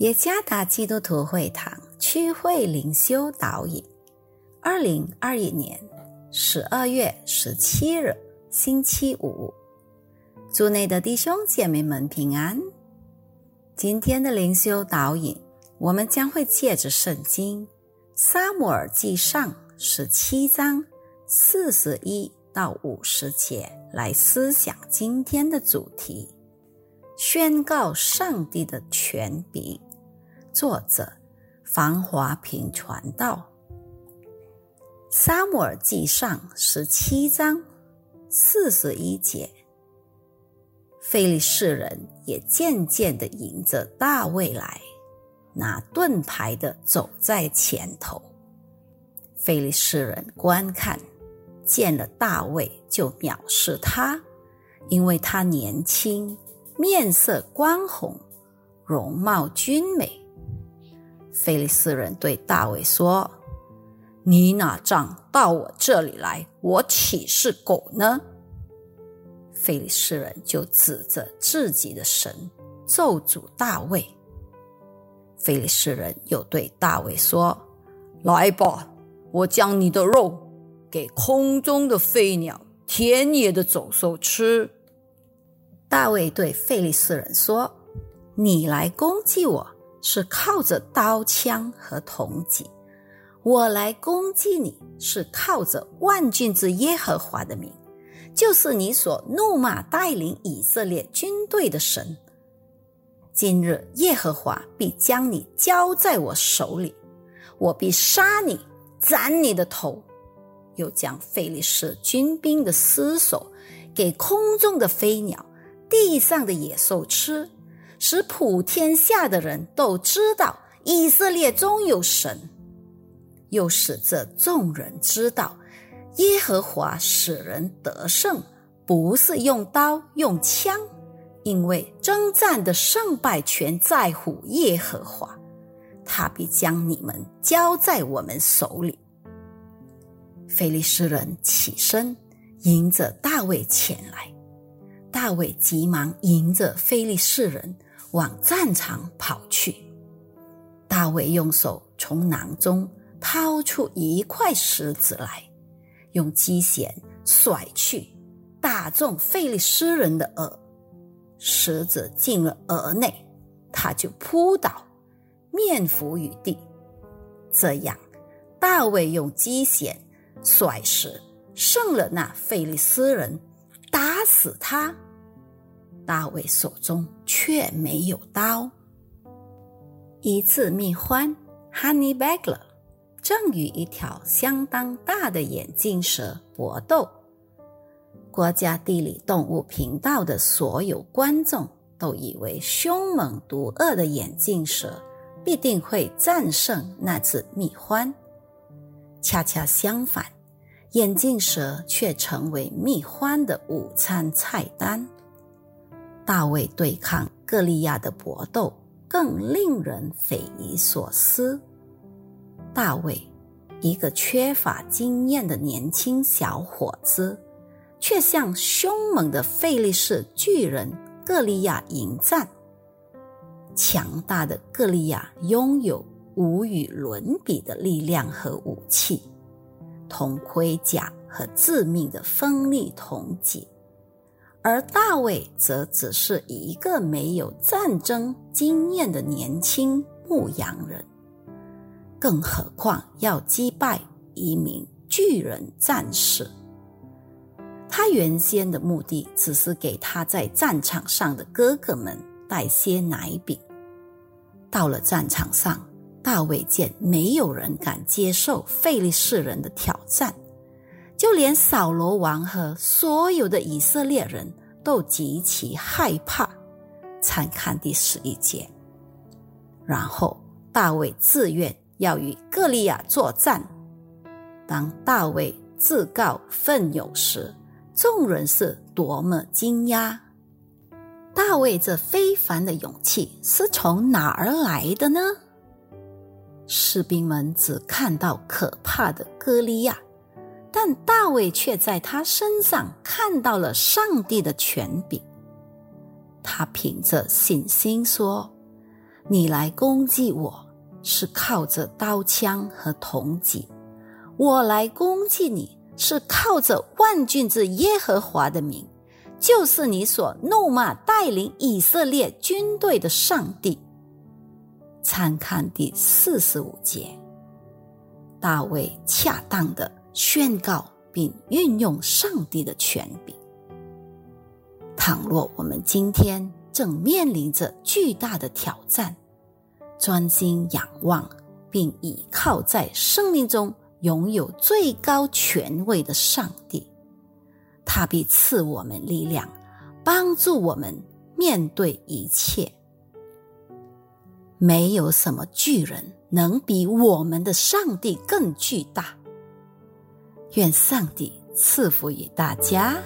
耶加达基督徒会堂区会灵修导引，二零二一年十二月十七日星期五，祝内的弟兄姐妹们平安。今天的灵修导引，我们将会借着圣经《撒母耳记上》十七章四十一到五十节来思想今天的主题：宣告上帝的权柄。作者房华平传道，《撒母耳记上》十七章四十一节，非利士人也渐渐的迎着大卫来，拿盾牌的走在前头。非利士人观看，见了大卫就藐视他，因为他年轻，面色光红，容貌俊美。菲利斯人对大卫说：“你拿杖到我这里来，我岂是狗呢？”菲利斯人就指着自己的神咒诅大卫。菲利斯人又对大卫说：“来吧，我将你的肉给空中的飞鸟、田野的走兽吃。”大卫对菲利斯人说：“你来攻击我。”是靠着刀枪和铜戟，我来攻击你；是靠着万军之耶和华的名，就是你所怒骂带领以色列军队的神。今日耶和华必将你交在我手里，我必杀你，斩你的头，又将费利士军兵的尸首给空中的飞鸟、地上的野兽吃。使普天下的人都知道以色列中有神，又使这众人知道耶和华使人得胜，不是用刀用枪，因为征战的胜败全在乎耶和华，他必将你们交在我们手里。菲利斯人起身迎着大卫前来，大卫急忙迎着菲利士人。往战场跑去，大卫用手从囊中掏出一块石子来，用机弦甩去，打中费利斯人的耳。石子进了耳内，他就扑倒，面伏于地。这样，大卫用机弦甩石，胜了那费利斯人，打死他。大卫手中却没有刀。一次蜜獾 （Honey Badger） 正与一条相当大的眼镜蛇搏斗。国家地理动物频道的所有观众都以为凶猛毒恶的眼镜蛇必定会战胜那只蜜獾。恰恰相反，眼镜蛇却成为蜜獾的午餐菜单。大卫对抗歌利亚的搏斗更令人匪夷所思。大卫，一个缺乏经验的年轻小伙子，却向凶猛的费利士巨人歌利亚迎战。强大的歌利亚拥有无与伦比的力量和武器，铜盔甲和致命的锋利铜戟。而大卫则只是一个没有战争经验的年轻牧羊人，更何况要击败一名巨人战士。他原先的目的只是给他在战场上的哥哥们带些奶饼。到了战场上，大卫见没有人敢接受费利士人的挑战。就连扫罗王和所有的以色列人都极其害怕。参看第十一节。然后大卫自愿要与歌利亚作战。当大卫自告奋勇时，众人是多么惊讶！大卫这非凡的勇气是从哪儿来的呢？士兵们只看到可怕的歌利亚。但大卫却在他身上看到了上帝的权柄。他凭着信心说：“你来攻击我是靠着刀枪和铜戟，我来攻击你是靠着万军之耶和华的名，就是你所怒骂带领以色列军队的上帝。参看第四十五节，大卫恰当的宣告并运用上帝的权柄。倘若我们今天正面临着巨大的挑战，专心仰望，并倚靠在生命中拥有最高权位的上帝，他必赐我们力量，帮助我们面对一切。没有什么巨人能比我们的上帝更巨大。愿上帝赐福于大家。